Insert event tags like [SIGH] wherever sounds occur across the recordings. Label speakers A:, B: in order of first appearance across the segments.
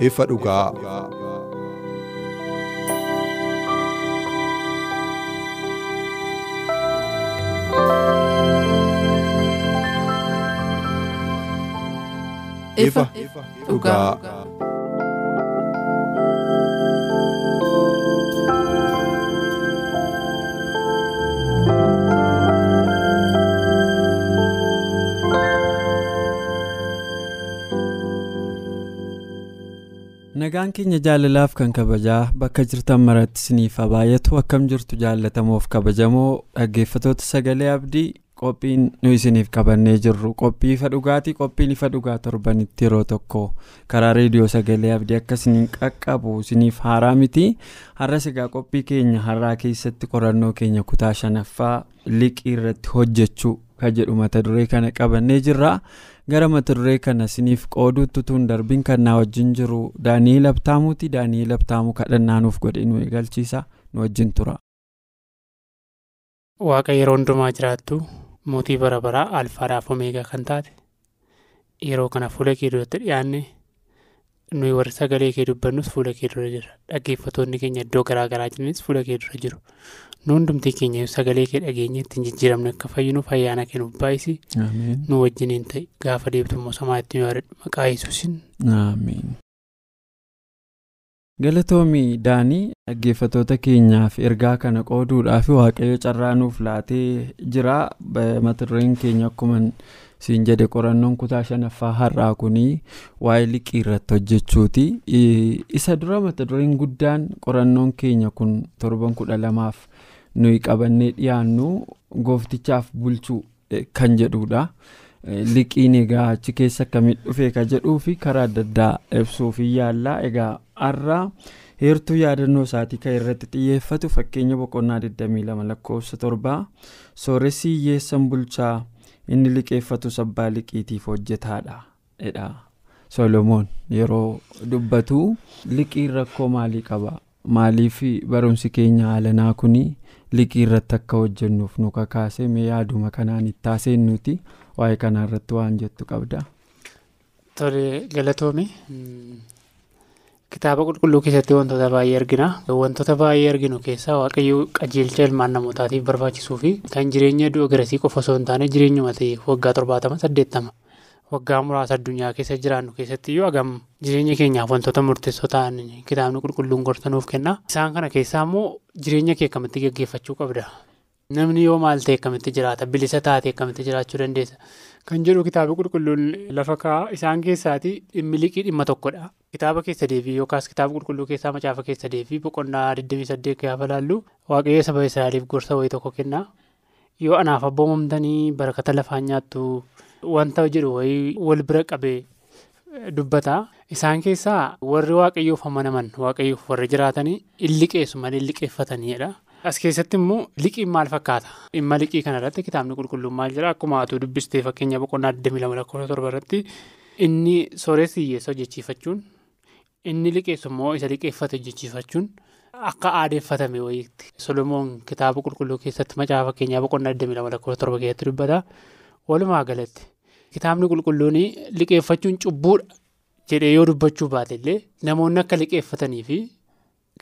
A: Ifa dhugaa.
B: ifa dhugaa.
C: Nagaan keenya jaalalaaf kan kabajaa bakka jirtan maratti isiniif baay'atu akkam jirtu jaallatamoof kabajamoo dhaggeeffatoota sagalee abdii qophiin nu isiniif qabannee jirru. Qophii ifa dhugaatii qophiin ifa dhugaa torbanitti yeroo tokko karaa reediyoo sagalee abdii akka isiniin qaqqabu. Isiniif haaraa miti har'as egaa qophii keenya har'aa keessatti qorannoo keenya kutaa shanaffaa liqii irratti hojjechuu ka jedhu mata duree kana qabannee jirra. gara mata duree kana isiniif qooduutti tun darbiin kan naa wajjin jiru daani'eel abtaamuuti daani'eel abtaamuu kadhannaa nuuf godhe nu eegalchiisa nu wajjin tura.
D: waaqa yeroo hundumaa jiraattu mootii bara baraa alfaadhaaf omeegaa kan taate yeroo kana fuula kee duratti dhiyaanne nuyi warri sagalee kee dubbannus fuula kee dura jira. Dhaggeeffatoonni keenya iddoo garaa garaa jiranis fuula kee dura jiru. Nu hundumtii keenya sagalee kee dhageenye ittiin jijjiiramne akka fayyinuuf ayyaana kee nuuf baay'isi. Nu wajjiniin ta'e gaafa deebtummoo samaatti nu yaadadhu maqaa yesuusin.
C: galatoomii daanii dhaggeeffatoota keenyaaf ergaa kana qooduudhaaf waaqayyo carraa nuuf laatee jira. Mata dureen keenya akkuma siin jedhe qorannoon kutaa shanaffaa har'aa kunii waa'ee liqii irratti hojjechuuti. Isa dura mata dureen guddaan qorannoon keenya kun torban kudha lamaaf nuyi qabannee dhiyaannu gooftichaaf bulchuu kan jedhudha. liqiin egaa achi keessa akkamitti dhufee ka jedhuu fi karaa adda addaa ibsuuf yaallaa. Egaa har'a heertuu yaadannoo isaatii kan irratti xiyyeeffatu fakkeenya boqonnaa 22 lakkoofsa torbaa sooressi hiyyeessan bulchaa inni liqeeffatu sabbaa liqiitiif hojjetaadha jedha solomoon yeroo dubbatu liqiin rakkoo maalii qaba? Maaliif barumsi keenya haalanaa kuni liqii irratti akka hojjennuuf nu kakaase? Mee yaaduma kanaan itti haaseennuti waa'ee kanaa irratti waan jettu qabda.
D: Tole galatoome kitaaba qulqulluu keessatti wantoota baay'ee argina. Wantoota baay'ee arginu keessaa waaqayyo qajeelcha ilmaan namootaatiif barbaachisuu fi kan jireenya du'a garasii qofa osoo hin taane jireenyuma ta'e waggaa torbaatama saddeettama. Waggaa muraasa addunyaa keessa jiraannu keessatti iyyuu hagam jireenya keenyaaf wantoota murteessoo ta'an kitaabni qulqulluun gorsanuuf kenna. Isaan kana keessaa immoo jireenya kee akkamitti gaggeeffachuu qabda. namni yoo maal ta'e akkamitti jiraata? Bilisa taate akkamitti jiraachuu dandeessa? Kan jedhu kitaaba qulqulluun lafa kaa'aa isaan keessaati dhimmi liqii dhimma tokkodha kitaaba keessa deebii yookaas kitaaba qulqulluu keessaa macaafa keessa deebii boqonnaa 28 gaafa laallu waaqayyo saba israa'eliif gorsa wayii tokko kenna yoo anaaf abboomamtanii barakata lafaan nyaattu wanta jedhu wayii wal bira qabee dubbata isaan keessaa warri waaqayyoof amanaman waaqayyoof warri jiraatanii in liqeessu malee in liqeeffataniidha. As keessatti immoo liqiin maal fakkaata? Dhimma liqii kanarratti kitaabni qulqulluun maal jira? Akkuma atuu dubbistee fakkeenya boqonnaa 22 lakkoofsa torba irratti inni sooressi hiyyeessa hojjechiifachuun inni liqeessu immoo isa liqeeffate hojjechiifachuun akka aadeeffatame wayiitti. Solomoon kitaaba qulqulluu keessatti macaafa fakkeenyaa boqonnaa 22 lakkoofsa torba keessatti dubbata. Walumaa galatti kitaabni qulqulluun liqeeffachuun cubbuudha jedhee yoo dubbachuu baate illee namoonni akka liqeeffatanii fi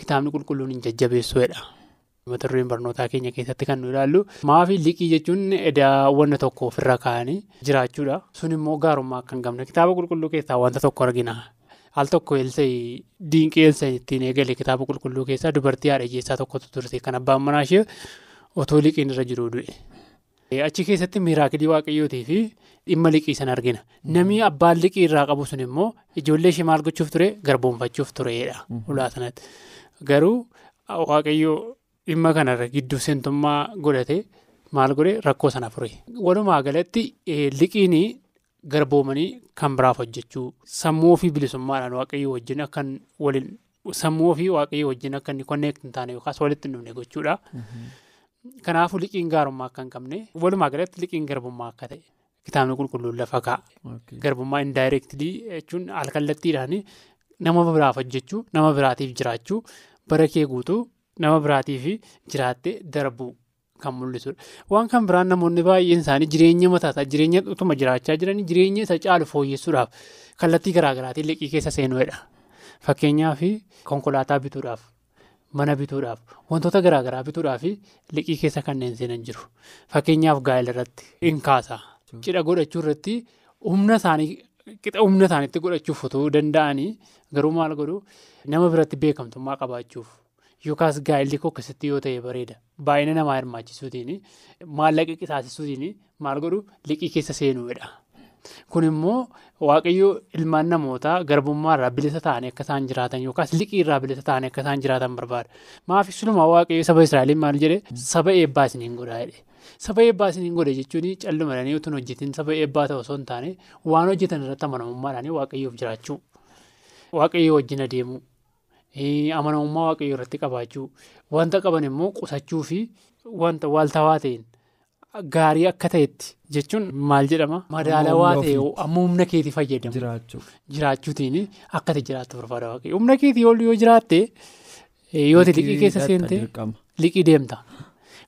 D: kitaabni qulqulluun hin jajjabeessuudha. mata dureen barnootaa keenya keessatti kan nu ilaallu maafi liqii jechuun edaa wanta tokko ofirra kaa'anii jiraachuudha sun immoo gaarummaa akka hin qabne kitaaba qulqulluu keessaa wanta tokko argina al tokko diinqii eelsa'ii ittiin eegale kitaaba qulqulluu keessaa dubartii haadha hiyyeessaa tokkotu turte kan abbaan manaa ishee otoo liqiin irra jiru du'e. achi keessatti miiraakilii waaqayyootii fi dhimma liqii sana argina. Namni abbaan liqii irraa qabu sun immoo ijoollee ishee maal gochuuf ture? Garboomfachuuf tureedha. Ulaa sanatti. Garuu waaqayyoo dhimma kanarra gidduu seentummaa godhate maal godhe? Rakkoo sana fure. Walumaa galatti liqiin garboomanii kan biraaf hojjechuu sammuu ofii bilisummaadhaan waaqayyoo wajjin akkan waliin sammuu ofii waaqayyoo wajjin akka inni konneekt hin taane yookaas walitti hin dhufne gochuudha. Kanaafuu liqiin gaarummaa akka hin qabne walumaa galatti liqiin garbummaa akka ta'e kitaabni qulqulluun lafa kaa'a. Garbummaa indaayireektilii jechuun alkallattiidhaan nama biraaf hojjechuu nama biraatiif jiraachuu bara kee guutuu nama biraatiif jiraattee darbuu kan mul'isudha. Waan kan biraan namoonni baay'een isaanii jireenya mataasaa jireenya utuma jiraachaa jiranii jireenya isa caalu fooyyessuudhaaf kallattii garaagaraatiin liqii keessa seenuudha. Fakkeenyaaf konkolaataa bituudhaaf mana bituudhaaf wantoota garaagaraa bituudhaaf liqii keessa kanneen seenan jiru. Fakkeenyaaf gaa'ela irratti hin kaasa. Cidha godhachuu irratti humna isaanii qixa humna isaaniitti godhachuuf otoo danda'anii garuu maal godhu nama biratti beekamtummaa qabaachuuf yookaas gaa'elli koo akkasitti yoo ta'e bareeda baay'ina namaa hirmaachisuutiin maallaqa qisaasisuutiin maal godhu liqii keessa seenuudha. Kun immoo waaqayyoo ilmaan namootaa garbummaa irraa bilisa ta'anii akka isaan jiraatan yookaas liqii irraa bilisa ta'anii akka isaan jiraatan barbaada. Maaf sulumaa waaqayyoo saba Israa'eliin maal jedhee saba eebbaa isiniin godhaa jedhe. Saba eebbaa isiniin godhe jechuun callumadanii utuu hojjetin saba eebbaa ta'u osoo hin taane waan hojjetan irratti amanamummaadhaan waaqayyoof jiraachuu waaqayyoo wajjin adeemuu amanamummaa waaqayyoo irratti qabaachuu. Wanta qaban immoo qusachuu fi wanta waaltawaa ta'een gaarii akka ta'etti jechuun maal jedhama? Madaalawaa ta'e amma humna keetii fayyadamu. Jiraachuutiin akka ta'e jiraattu barbaada waaqayyo. Humna keetii yoo jiraatte yooti liqii keessa seente liqii deemta.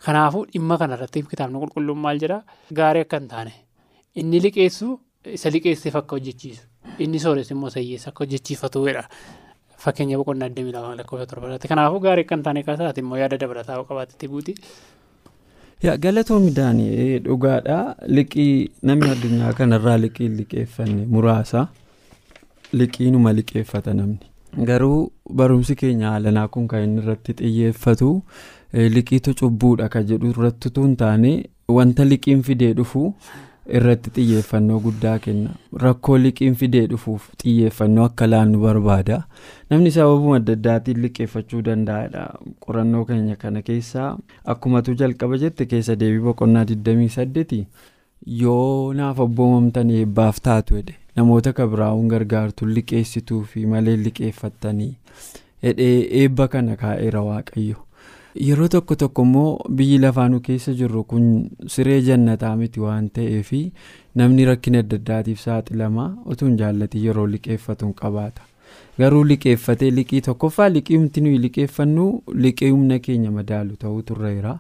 D: Kanaafuu dhimma kanarratti kitaabni qulqulluun maal jedhaa gaarii akka hin taane. Inni liqeessu isa liqeesseef akka hojjechiisu. Inni sooressu immoo isa hiyyeessa akka hojjechiifatuudha. Fakkeenya boqonnaa addamii lama lakkoofsa torba irratti kanaafuu gaarii akka hin taane kaasaati immoo yaada dabalataa qabaatetti buuti.
C: Galatoo midhaanii dhugaadhaa liqii namni addunyaa kanarraa liqii liqeeffanne muraasa liqiinuma liqeeffata namni garuu barumsi keenya haalanaa kun kan inni irratti xiyyeeffatu. liqiitu cubbuudha kan jedhu irratti tun taane wanta liqiin fidee dhufu irratti xiyyeeffannoo guddaa kenna. Rakkoo liqiin fidee dhufuuf xiyyeeffannoo akka laannu barbaada. Namni sababuma adda addaatiin liqeeffachuu danda'adha qorannoo keenya kana keessaa akkumatu jalqaba jette keessa deebii boqonnaa 28 yoo naaf abboomamtan eebbaaf taatu jedhe namoota kabiraa'uun gargaartu liqeessituu fi malee liqeeffattanii hedhee eebba kana kaa'eera waaqayyo. Yeroo tokko tokko immoo biyyi lafaanuu keessa jirru kun siree jannataa miti waan ta'eef namni rakkina adda addaatiif saaxilama utuu hin jaallatin yeroo liqeeffatuun qabaata. Garuu liqeeffatee liqii tokkoffaa? Liqii humti nuyi liqeeffannu liqii humna keenya madaalu ta'uu turreera.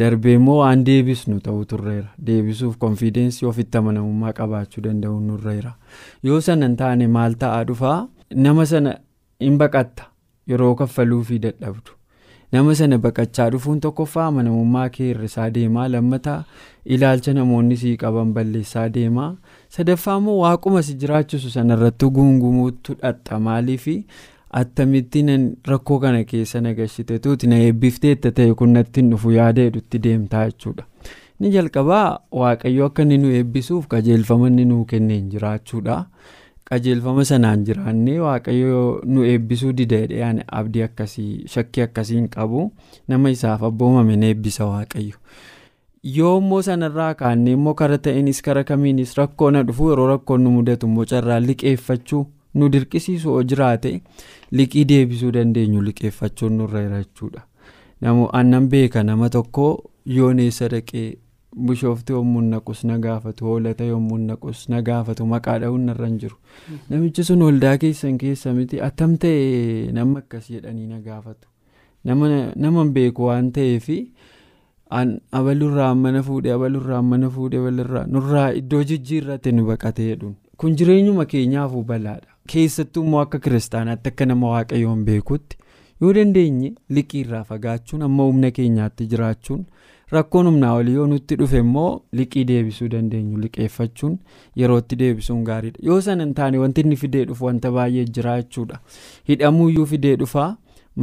C: Darbee immoo waan deebisnu ta'uu turreera. Deebisuuf konfiidensii ofitti amanamummaa qabaachuu danda'u nurreera. Yoo sana hin taane maal ta'aa dhufaa? Nama sana hin baqatta. Yeroo kaffaluufii dadhabdu. Nama sana baqachaa dhufuun tokkoffaa amanamummaa kee hir'isaa deemaa lammataa ilaalcha namoonni sii qaban balleessaa deemaa. Sadaffaa immoo waaquma si jiraachisu sanarratti guungumuutu dhaxxa maaliif attamitti rakkoo kana keessa nagashite tuuti na eebbifteetta ta'e kun natti hin dhufu yaada hedduutti deemtaa jechuudha. Ni jalqabaa? Waaqayyo akka inni nu eebbisuuf qajeelfama inni nuu kenneen jiraachuudha. Qajeelfama sanaan jiraannee waaqayyo nu eebbisuu didee abdii akkasii shakkii akkasii hin qabu nama isaaf abboomame ni eebbisa waaqayyo yoo immoo sanarraa kaannee immoo kara ta'eenis kara kamiinis rakkoo na dhufu yeroo rakkoon nu mudatu immoo carraa liqeeffachuu nu dirqisiisu oo jiraate liqii deebisuu dandeenyu liqeeffachuun nurra jechuudha aannan beeka nama tokko yooneessa dhaqee. Bishoofti yommuu naqus na gaafatu hoolata yommuu naqus na gaafatu maqaa dha'uun narra hin jiru namichi sun waldaa keessan keessa miti attam ta'e nama akkas jedhanii na gaafatu nama beeku waan ta'eef abalurraa mana fuudhee abalurraa mana fuudhee walirraa nurraa iddoo jijjiirratti nu baqatee jedhuun kun jireenyuma keenyaafuu balaadha keessattuu immoo akka kiristaanaatti akka nama waaqayyoon beekutti yoo dandeenye liqiirraa fagaachuun amma humna keenyaatti jiraachuun. Rakkoon humnaa olii yoo nutti dhufe immoo liqii deebisuu dandeenyu liqeeffachuun yerootti deebisuun gaariidha. Yoo sana hin taane wanti inni fidee dhufu wanta baay'ee jira jechuudha hidhamuuyyuu fidee dhufaa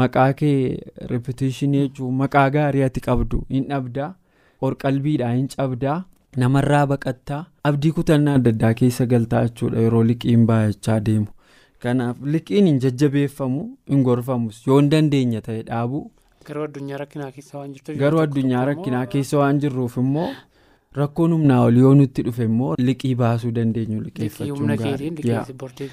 C: maqaa kee repetishinii jechuun maqaa gaarii ati qabdu hin dhabdaa qorqalbiidhaa hin cabdaa namarraa baqattaa abdii kutannaa adda addaa keessa galtaa jechuudha yeroo liqiin baay'achaa deemu. Kanaaf liqiin hin jajjabeeffamu hin gorfamus. Yoo dandeenya ta'e dhaabuu
D: Garuu addunyaa rakkinaa keessa waan jirtu.
C: Garuu addunyaa rakkinaa keessa waan jirruuf immoo rakkoon humnaa ol yoo nutti dhufe immoo liqii baasuu dandeenyu liqeeffachuun
D: humna keetiin
C: gaariidha.
D: liqeessi bortee.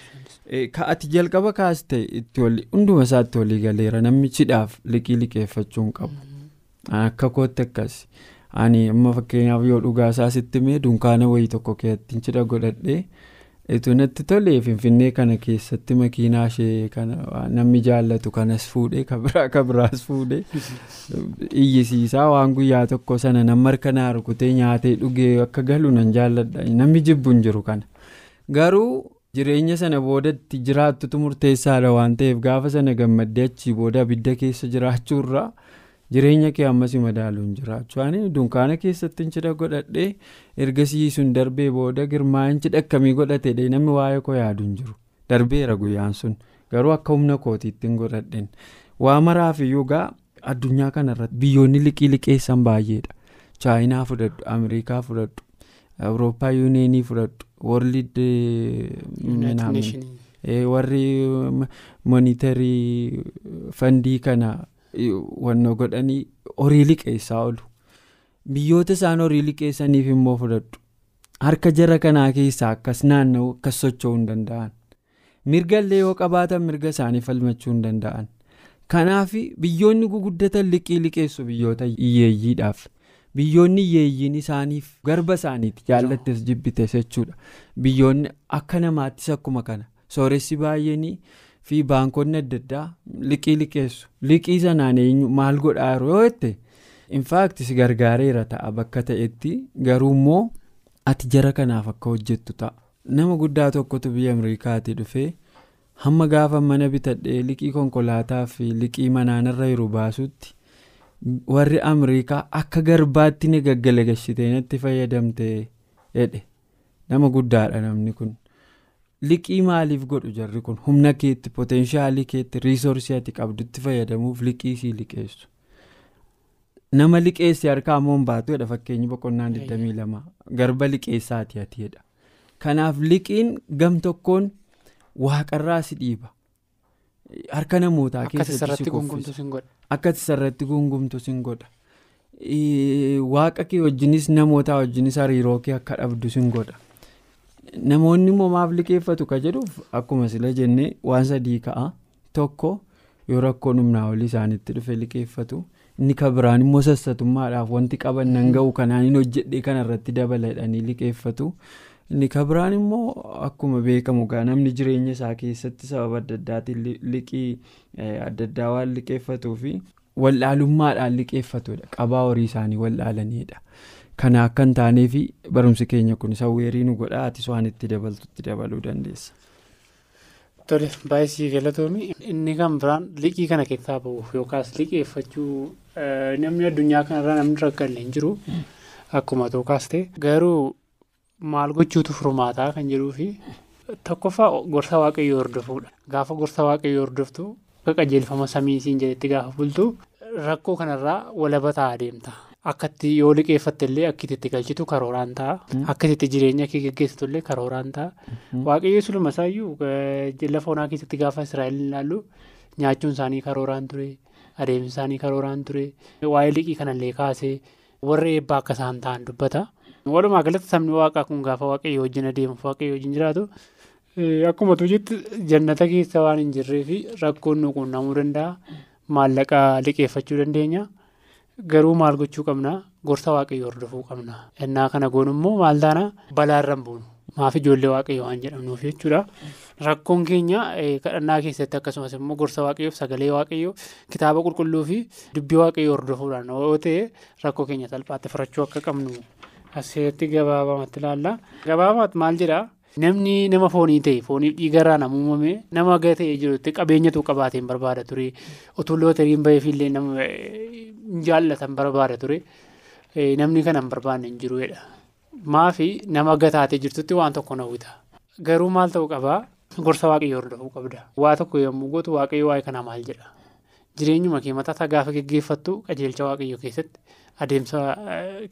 C: Eh, Ka ati jalqaba kaaste itti wali hunduma isaatti walii galeera namni cidhaaf liqii liqeeffachuun qabu. Akka kootti akkas ani amma fakkeenyaaf yoo dhugaa isaa sitti mee dunkaana wayii tokko keessatti cidha godhadhee Itu natti tole finfinnee kana keessatti makiinaa ishee kana namni jaallatu kanas fuudhee kabiraa kabiraas fuudhee [LAUGHS] iyyisiisaa waan guyyaa tokko sana nama harkanaa rukutee nyaatee dhugee akka galu nan jaalladha. Namni jibbu hin jiru kana. Garuu jireenya sana boodatti jiraattutu murteessaadha waan ta'eef gaafa sana gammaddee achii booda abidda keessa jiraachuurraa jireenya kee ammas madaaluun jiraachuu. Ani dunkaana keessatti cidha godhadhee ergasii sun darbee booda girmaa'in cidha akkamii godhatedhe namni waa'ee koo yaadu hin jiru. Darbeera guyyaan sun. Garuu akka humna kootiitti hin godhadhen. Waa maraaf iyyuu gaa addunyaa kanarratti biyyoonni liqii liqeessan baay'eedha chaayinaa fudhadhu amirikaa fudhadhu awurooppaa yuuneenii fudhadhu worlid warri monitarii fandii kana. Wanno godhanii horii liqeessaa oolu. Biyyoota isaan horii liqeessaniif immoo fudhadhu. Harka jara kanaa keessaa akkas naanna'u akkas socho'uu hin danda'an. Mirga illee yoo qabaatan mirga isaanii falmachuu hin danda'an. Kanaaf biyyoonni guguddatan liqii liqeessu biyyoota hiyyeeyyiidhaaf. Biyyoonni hiyyeeyyiin isaaniif garba isaaniiti jaallattes jibbites jechuudha. Biyyoonni akka namaattis akkuma kana. Sooressi baay'eenii. Fi baankonni adda addaa liqii liqeessu. Liqii sanaan eenyu? Maal godhaa yoo jette infaakti si gargaareera ta'a. Bakka ta'etti garuu immoo ati jara kanaaf akka hojjettu ta'a. Nama guddaa tokkotu biyya ameerikaatii dhufee hamma gaafa mana bitadhee liqii konkolaataa fi liqii manaanarra jiru baasutti warri ameerikaa akka garbaatti ni gaggalagashitee natti fayyadamte jedhe nama guddaadha namni kun. Liqii maaliif godhu? Jarri kun humna keetti poteenshaalii keetti riisoorsii ati qabdutti fayyadamuuf liqii sii liqeessu. Nama liqeessi harkaa immoo hin baatuudha fakkeenyi boqonnaan 22 garba liqeessaati atiidha kanaaf liqiin gam tokkoon waaqarraa si dhiiba. Harka namootaa keessatti si kuffisa. akka isarratti gungumtu sin godha. Waaqa kee wajjinis namootaa wajjinis hariiroo kee akka dhabdu sin godha. Namoonni immoo maaf liqeeffatu ka jedhuuf akkuma sila jennee waan sadii ka'a. Tokko yoo rakkoon humnaa olii isaanitti dhufe liqeeffatu inni ka biraan immoo sassatummaadhaaf wanti qaban nan ga'u kanaan hin hojjedhee kanarratti dabaladhanii liqeeffatu. Inni ka biraan immoo akkuma beekamu gaa namni jireenya isaa keessatti sababa adda addaatiin liqii adda addaa waan liqeeffatuu fi wallaalummaadhaan liqeeffatudha. Qabaa horii isaanii wallaalaniidha. Kana akka hin taanee fi barumsi keenya kun sawweerii nu godha ati waan itti dabaltutti dabaluu dandeessa.
D: Tole baay'ee galatoomi inni kan biraan liqii kana keessaa bahuuf yookaas liqeeffachuu namni addunyaa kanarra namni rakkanne hin jiru akkuma tookaas ta'e garuu maal gochuutu furmaataa kan jedhuu fi tokkoffaa gorsa waaqayyoo hordofuudha gaafa gorsa waaqayyoo hordoftu qajeelfama samii siin jedhetti gaafa bultu rakkoo kanarraa walaba ta'aa deemta. Akkatti yoo liqeeffatte illee akkatti itti galchitu karooraan ta'a. Akkatti itti jireenya kee geggeessitu illee karooraan ta'a. Waaqayyo suluma isaayyuu lafa onaa keessatti gaafa Israa'el ilaallu nyaachuun isaanii karooraan ture. Adeemsi isaanii karooraan ture. Waa'ee liqii kanallee kaasee warra eebbaa akka isaan ta'an dubbata. Walumaa galatti sabni waaqaa kun gaafa waaqayyo wajjin adeemuuf waaqayyo wajjin jiraatu akkuma tujitti jannata keessa waan hin jirree fi rakkoon nu quunnamuu danda'a. Maallaqa liqeeffachuu dandeenya. Garuu maal gochuu qabnaa gorsa waaqayyoo hordofuu qabna. Innaa kana goonu immoo maal taana balaarra hin buunu. Maaf ijoollee waaqayyoo waan jedhamnuuf jechuudha. Rakkoon keenya kadhannaa keessatti akkasumas immoo gorsa waaqayyoof sagalee waaqayyoo kitaaba qulqulluu fi dubbii waaqayyoo hordofuudhaan yoo ta'e rakkoo keenya salphaatti furachuu akka qabnu asirratti gabaabamatti ilaalla. Gabaabamatti maal jedhaa? Namni nama foonii ta'e fooniif dhiigarraa nama uumame nama ta'ee jirutti qabeenyatu qabaateen barbaada ture utuu lootariin baheefillee nama jaallatan barbaada ture namni kana hin barbaanne hin jiruudha. Maafi nama gataatee jirtutti waan tokko hawwita. Garuu maal ta'uu qabaa gorsa waaqayyoo hordofuu qabda. Waa tokko yommuu gootu waaqayyo waa'ee kanaa maal jedha. Jireenyuma kee mataa gaafa geggeeffattu qajeelcha waaqayyoo keessatti adeemsa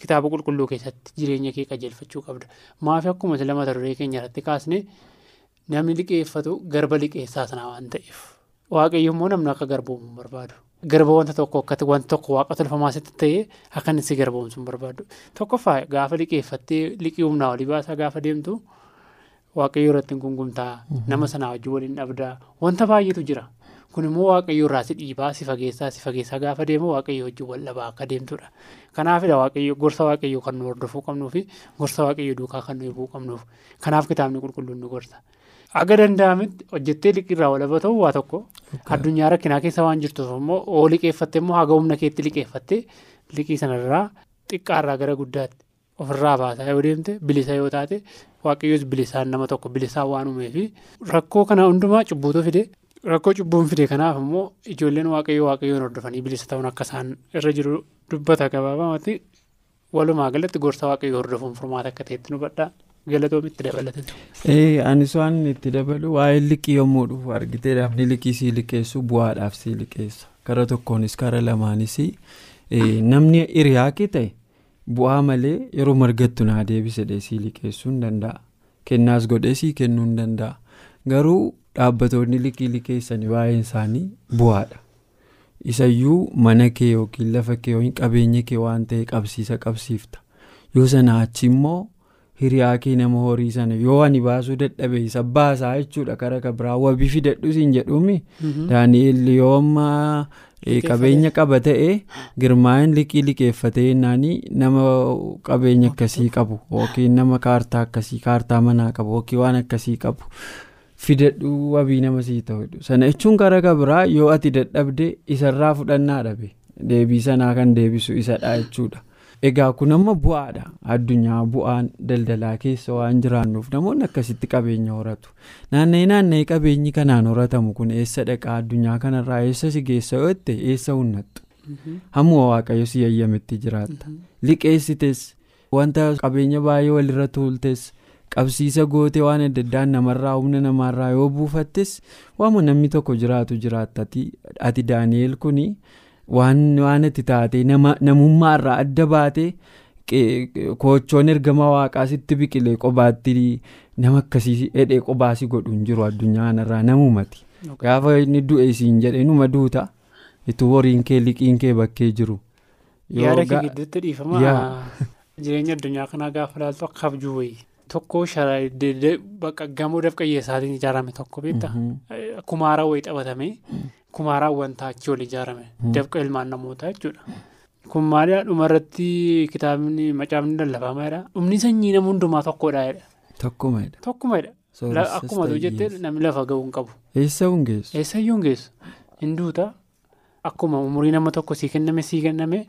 D: kitaaba qulqulluu keessatti jireenya kee qajeelfachuu qabda. Maafi akkuma lama mata duree keenya irratti kaasne namni liqeeffatu garba liqeessaa sanaa waan ta'eef waaqayyo immoo namni akka garboomu barbaadu. garba wanta tokko akkati wanta tokko waaqa tolfamaa sitti ta'ee akka inni si garboomsu hin barbaadu. Tokkoffaa gaafa liqeeffattee liqii humnaa olii baasaa gaafa deemtu waaqayyoo irratti gungumtaa nama sanaa wajjin waliin dhabdaa wanta baay'eetu jira. Kun immoo waaqayyoo irraa si dhiibaa si fageessaa si fageessaa gaafa deemu waaqayyoo wajjin wal dhabaa akka deemtudha. Kanaafidha waaqayyoo gorsa waaqayyoo kan nu hordofuu qabnuu fi gorsa waaqayyoo duukaa kan nu eeguu qabnuuf. Kanaaf kitaabni qulqulluun nu gorsa. Aga danda'ametti hojjettee liqiirraa walaba ta'uu waa tokko addunyaa rakkinaa keessa waan jirtuuf immoo oo liqeeffatte immoo haga humna keetti liqeeffatte liqii sanarraa xiqqaarraa gara guddaatti ofirraa baasaa yoo deemte bilisa yoo taate waaqayyoos bilisaan nama tokko bilisaan waan uumeefi rakkoo kana hundumaa cubbuutu fide rakkoo cubbuun fide kanaaf immoo ijoolleen waaqayyoo waaqayyoon hordofanii bilisa ta'uun akka isaan irra jiru dubbata gabaabamatti walumaa galatti gorsa waaqayyoo hordofuun furmaata akka ta'etti nu badhaa. galatoomitti dabalatan.
C: Ee anis waan itti dabalu waa'ee liqii yommuu dhufu argitee namni liqii sii liqeessu bu'aadhaaf sii liqeessa kara tokkoonis kara lamaanis namni hiriyaa kee ta'e bu'aa malee yeroo margattu naa deebisedhe sii liqeessuu hin danda'a kennaas godhee sii kennuu hin danda'a garuu dhaabbatoonni liqii liqeessanii baay'een isaanii bu'aadha. isayyuu mana kee yookiin lafa kee yookiin qabeenya kee waan ta'e qabsiisa qabsiifta. Yoo sana achi immoo. hiriyaa kee nama horii sana yoo ani baasuu dadhabe isa baasaa jechuudha. Kara kabiraa wabii fidadhu siin jedhuumi daani'eel yoo amma qabeenya qaba ta'e girmaa'in liqii liqeeffatee naanii nama qabeenya akkasii qabu yookiin nama kaartaa akkasii kaartaa manaa qabu yookiin waan akkasii qabu fidadhu wabii nama sii ta'u sana jechuun kara kabiraa yoo ati dadhabde isarraa fudhannaa dhabe. Deebii sanaa kan deebisu isadha jechuudha. Egaa kun amma bu'aadha. Addunyaa bu'aan daldalaa keessa waan jiraannuuf namoonni akkasitti qabeenya horatu. Naanna'ee naanna'ee qabeenyi kanaan horatamu kun eessa dhaqaa? Addunyaa kanarraa eessa si geessa yoo ta'e eessa hunnattu? Hamma waaqayyo si yayyametti jiraatta liqeessites. Wanta qabeenya baay'ee walirra tuultes qabsiisa gootee waan adda addaan namarraa humna namaarraa yoo buufattes waama namni tokko jiraatu jiraatta ati daani'eel kuni. waan itti taatee namummaarraa adda baatee koochoon ergama waaqaa sitti biqilee qobaatti nama akkasii hidhee qobaasi godhu hin jiru addunyaa kanarraa namumati gaafa inni du'e siin jedhe numa duuta itti horiin kee liqiin kee bakkee jiru.
D: yaada kee gidduutti dhiifama. [LAUGHS] Jireenya addunyaa kanaa gaafa ilaaltu akka abjuu wayii tokko gamoo dafqayyee isaatiin ijaarame tokko beektaa kumaara wayii taphatame. kumaaraan wanta achi ol ijaarame dafqa ilmaan namootaa jechuudha. Kun maalidhaa dhumarratti kitaabni macaafni lallafaamaadha. Dhumni sanyii nama hundumaa tokkodha.
C: Tokkumadha.
D: Tokkumadha. Akkuma tu jettee namni lafa ga'uu hin qabu.
C: Eessa hin geessu?
D: Eessa iyyuu hin geessu. Hinduuta akkuma umurii nama tokko sii kenname sii kenname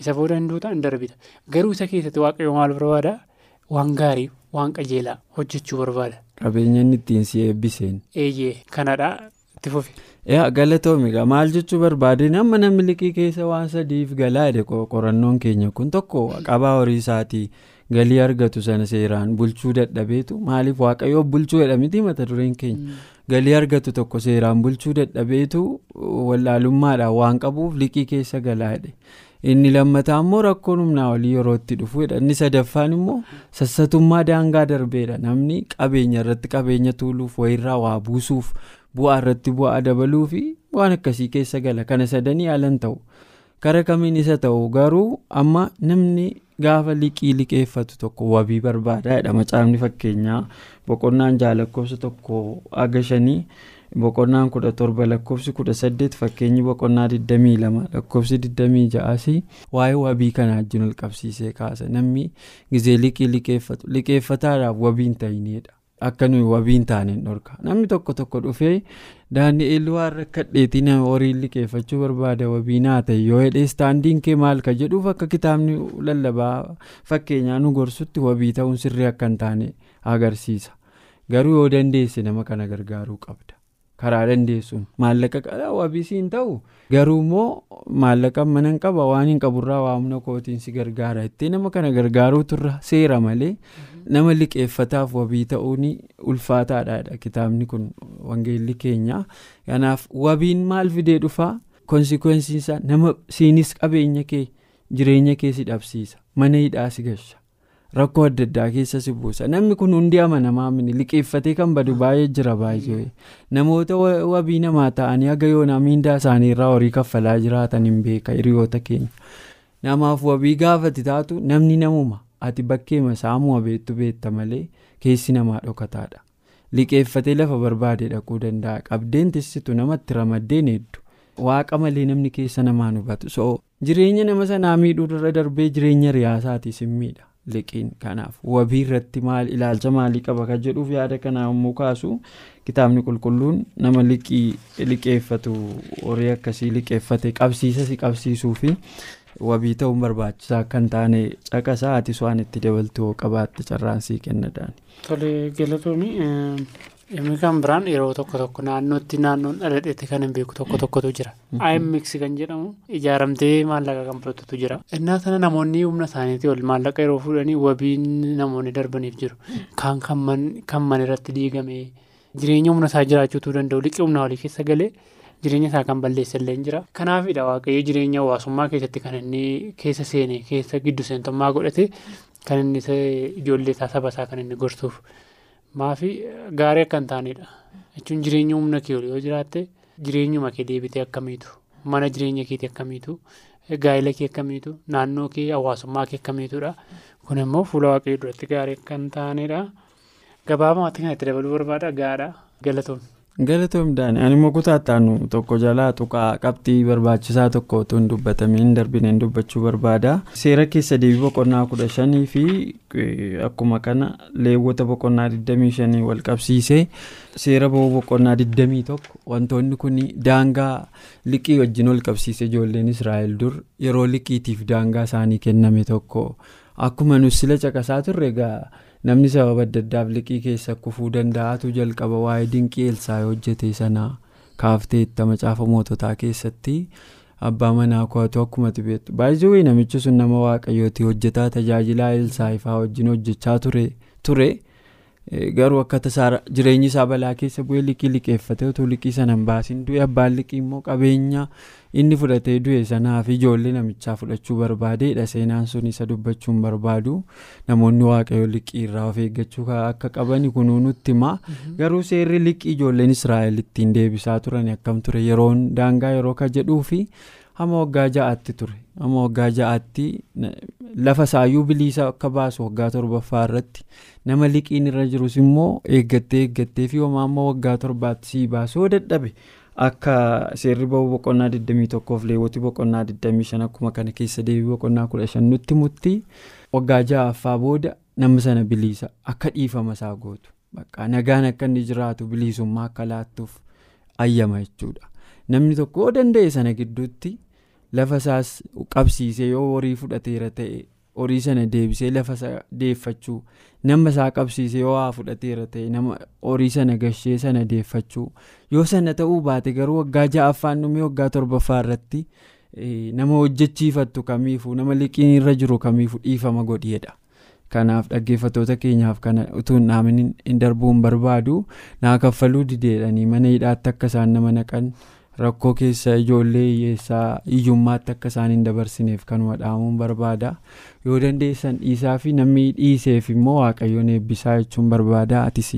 D: isa booda hinduuta hin darbita. Garuu isa keessatti waaqayyo maal barbaada? Waan gaarii waan qajeelaa hojjechuu barbaada.
C: Qabeenya inni ittiin si eebbiseen.
D: Eeyyee kanadha itti fufi.
C: yaa galatoomiidha maal jechuu barbaadeen amma namni liqii keessa waan sadiif galaa jedhe qorannoon keenya kun tokko qabaa horii isaatii galii argatu sana seeraan bulchuu dadhabeetu maaliif waaqayyoo bulchuu jedhamiti mata dureen keenya galii argatu tokko seeraan bulchuu dadhabeetu wallaalummaadhaan waan qabuuf liqii keessa galaa jedhe inni lammataa immoo rakkoon humnaa olii yeroo itti dhufuudha inni sadaffaan immoo sassatummaa daangaa darbeedha namni qabeenya irratti qabeenya tuuluuf wayirraa waa buusuuf. bu'aa irratti bu'aa dabaluu fi waan akkasii keessa gala. Kana sadanii haalan ta'u kara kamiin isa ta'u garuu amma namni gaafa liqii liqeeffatu tokko wabii barbaadaadha macaafni fakkeenyaa boqonnaan ja'a lakkoofsa tokko haga shanii boqonnaan kudha torba lakkoofsi kudha saddeet fakkeenyi boqonnaa digdamii lama lakkoofsi digdamii ja'aasii waa'ee wabii kanaa wajjin ol qabsiisee kaasa. Namni gizee liqii liqeeffatu liqeeffataadhaaf wabiin ta'inidha. akka nuyi wabiin taaneen dhorka. Namni tokko tokko dhufee daani'eel waan rakkadheetii nama horii liqeeffachuu barbaada wabii naa ta'e yoo hidhee istaandiin kee maal ka? jedhuuf akka kitaabni lallabaa fakkeenyaa nu gorsutti wabii ta'uun sirrii akka hin taane agarsiisa. Garuu yoo dandeesse nama kana gargaaruu qabda karaa dandeessuun maallaqa wabii siin ta'u. Garuu immoo maallaqa mana hin qaba? Waan hin qaburraa waa humna kootiin si gargaara. Itti nama kana gargaaruutu irra seera malee. nama liqeeffataaf wabii ta'uun ulfaataadha kitaabni kun wangeelli keenya. Kanaaf wabiin maal fidee dhufaa? Konsikweensiinsaa nama siinis qabeenya kee jireenya kee si dhabsiisa. Mana hidhaa si gasha rakkoo adda addaa keessa si buusa namni kun hundi amanamaa liqeeffatee kan badu baay'ee jira baay'ee namoota wabii namaa ta'anii haga yoonaa miindaa isaanii irraa horii kaffalaa jiraatan hin beeka hiriyoota keenya namaaf wabii gaafati taatu namni namuma. Ati bakkeema saamuma beektu beekta malee keessi namaa dhokataadha liqeeffatee lafa barbaade dhaquu danda'a qabdeen tissitu namatti ramaddeen hedduu. waaqa malee namni keessa namaan hubatu so jireenya nama sanaa miidhuu irra darbee jireenya riyaasaatiis hin miidha liqiin kanaaf wabii irratti maal ilaalcha maalii qaba kan jedhuuf yaada kanaa yommuu kaasu kitaabni qulqulluun nama liqii liqeeffatu horii akkasii liqeeffate qabsiisa si qabsiisuu fi wabii ta'uun barbaachisaa kan taane caqasaa ati waan itti dabaltuu qabaatte carraan sii kennadhaan.
D: Tole galatoomii Inni kan biraan yeroo tokko tokko naannootti naannoon dhaladheetti kan hin beeku tokko tokkotu jira. IMX kan jedhamu ijaaramtee maallaqa kan fudhatutu jira. Innaa sana namoonni humna isaaniitii ol maallaqa yeroo fuudhanii wabiin namoonni darbaniif jiru. Kan mana irratti diigame jireenya humna isaa jiraachuutuu danda'u liqii humna olii keessa galee jireenya isaa kan balleessallee jira. Kanaafidha waaqayyo jireenya hawaasummaa keessatti kan inni keessa seene keessa giddu seentummaa godhate kan inni ijoollee isaa saba isaa kan inni gorsuuf. Maafi gaarii akka hin taanedha. Jechuun jireenya humna kee yoo jiraatte jireenyuma kee deebitee akkamiitu mana jireenya keetii akkamiitu gaa'ela kee akkamiitu naannoo kee hawaasummaa kee akkamiitudha. Kun immoo fuula waaqayyoo duratti gaarii akka hin taanedha. Gabaabumatti kan itti dabaluu barbaada gaadha galatoomne.
C: Galatoomdaan ani immoo kutaataanu tokko jalaa tuqaa qabxii barbaachisaa tokko otoo hin dubbatamiin darbineen dubbachuu barbaada seera keessa deebii boqonnaa kudha shanii fi akkuma kana leewwota boqonnaa 25 wal qabsiisee seera ba'uu boqonnaa 21 wantoonni kun daangaa liqii wajjin wal qabsiise ijoolleen israa'el dur yeroo liqiitiif daangaa isaanii kenname tokko akkuma nuti sila caqasaa turre egaa. Namni sababa adda addaaf liqii keessa kufuu danda'atu jalqaba waa'ee dinqii elsaa hojjete sana kaaftee itti macaafa moototaa keessatti abbaa manaa ko'atu akkuma beektu baay'ee namichi sun nama waaqayyooti hojjetaa tajaajilaa elsaa ifaa wajjin hojjechaa ture garuu akka tasaara jireenyi isaa balaa keessa bu'ee liqii liqeeffatee utuu liqii sana hin baasin du'e abbaan liqii immoo qabeenya inni fudhatee du'e sanaaf ijoollee namichaa fudhachuu barbaadeedha. Seenaan sun isa dubbachuun barbaadu. Namoonni waaqayyo liqii irraa of eeggachuu akka qaban kunuu nutti hima garuu seerri liqii ijoolleen israa'el ittiin deebisaa turan akkam ture? Yeroon daangaa yeroo ka jedhuu fi hamma waggaa ja'aatti ture. Hamma waggaa ja'aatti lafa saayyuu biliisa akka baasu waggaa torbaffaa irratti nama liqiin irra jirus immoo eeggattee eeggattee fi homaa amma waggaa torbaatti sii baasuu dadhabe. Akka seerri ba'uu boqonnaa 21 fi leewwoti boqonnaa 25 akkuma kana keessa deebii boqonnaa 15 nutti mutti waggaa ja'affaa booda nama sana biliisa. Akka dhiifama isaa gootu. Nagaan akka inni jiraatu biliisummaa akka laattuuf ayyama jechuudha. Namni tokko yoo danda'e sana gidduutti lafa isaas qabsiisee yoo horii fudhateera ta'e horii sana deebisee lafa deeffachuu nama isaa qabsiisee haa fudhateera ta'e nama horii sana gashee sana deeffachuu yoo sana ta'uu baate garuu waggaa ja'affaan dhumee waggaa torbaffaa irratti nama hojjechiifattu kamiifuu nama liqiin irra jiru kamiifuu dhiifama godheedha. kanaaf dhaggeeffattoota keenyaaf kana utuu hin dhaamin hin darbuun barbaadu naa kaffaluu dideedhanii mana hidhaatti akka isaan nama naqan rakkoo keessa ijoollee hiyyeessaa iyyummaatti akka isaan hin dabarsineef kanuma dhaamuun barbaada. Yoo dandeessan dhiisaa fi namni dhiiseef immoo waaqayyoon eebbisaa jechuun barbaada. Atis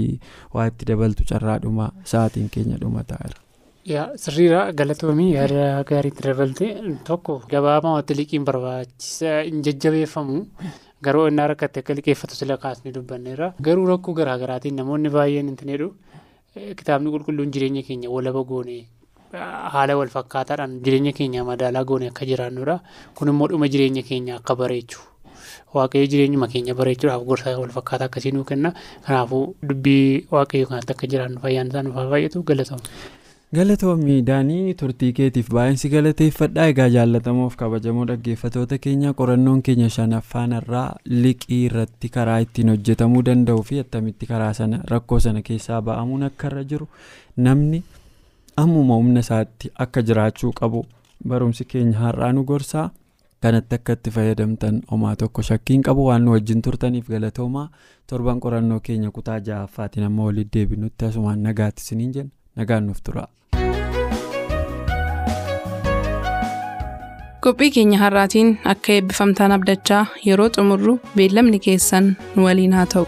C: waa itti dabaltu carraadhuma sa'aatiin keenya dhuma taa'eera.
D: yaa sirriidha galatoomii yaada gaariitti dabalte tokko gabaabumatti liqiin barbaachisa hin jajjabeeffamu. Garuu innaa rakkate akka liqeeffatu sila kaasni dubbanneerra. Garuu rakkoo garaagaraatiin namoonni baay'een hin jedhu kitaabni qulqulluun jireenya keenya walaba goone haala wal fakkaataadhaan jireenya keenya madaalaa goone akka jiraannudha kun immoo dhuma jireenya keenya akka bareechu waaqayyo jireenyuma keenya bareechuudhaaf gorsa wal fakkaataa akkasii nuu kenna. Kanaafuu dubbii waaqayyo kanatti akka jiraannu fayyaan isaa nuuf baay'atu galatooma.
C: galatoomii daanii turtii keetiif baay'insi galateeffadhaa. Egaa jaallatamuuf kabajamoo dhaggeeffatoota keenya qorannoon keenya shanaffaan irraa liqii irratti karaa ittiin hojjetamuu danda'u fi attamitti karaa sana rakkoo sana keessaa ba'amuun akka irra jiru. Namni ammuma humna isaatti akka jiraachuu qabu barumsi keenya har'aa nu gorsaa kanatti akka itti fayyadamtan homaa tokko shakkiin qabu waan nu wajjin turtaniif galatoomaa torban qorannoo keenya kutaa ja'affaatiin amma walitti deebinutti asumaan nagaatti isiniin jenna nagaan nuuf tura.
E: qophii keenya har'aatiin akka eebbifamtaan abdachaa yeroo xumurru beellamni keessan nu waliin haa ta'u.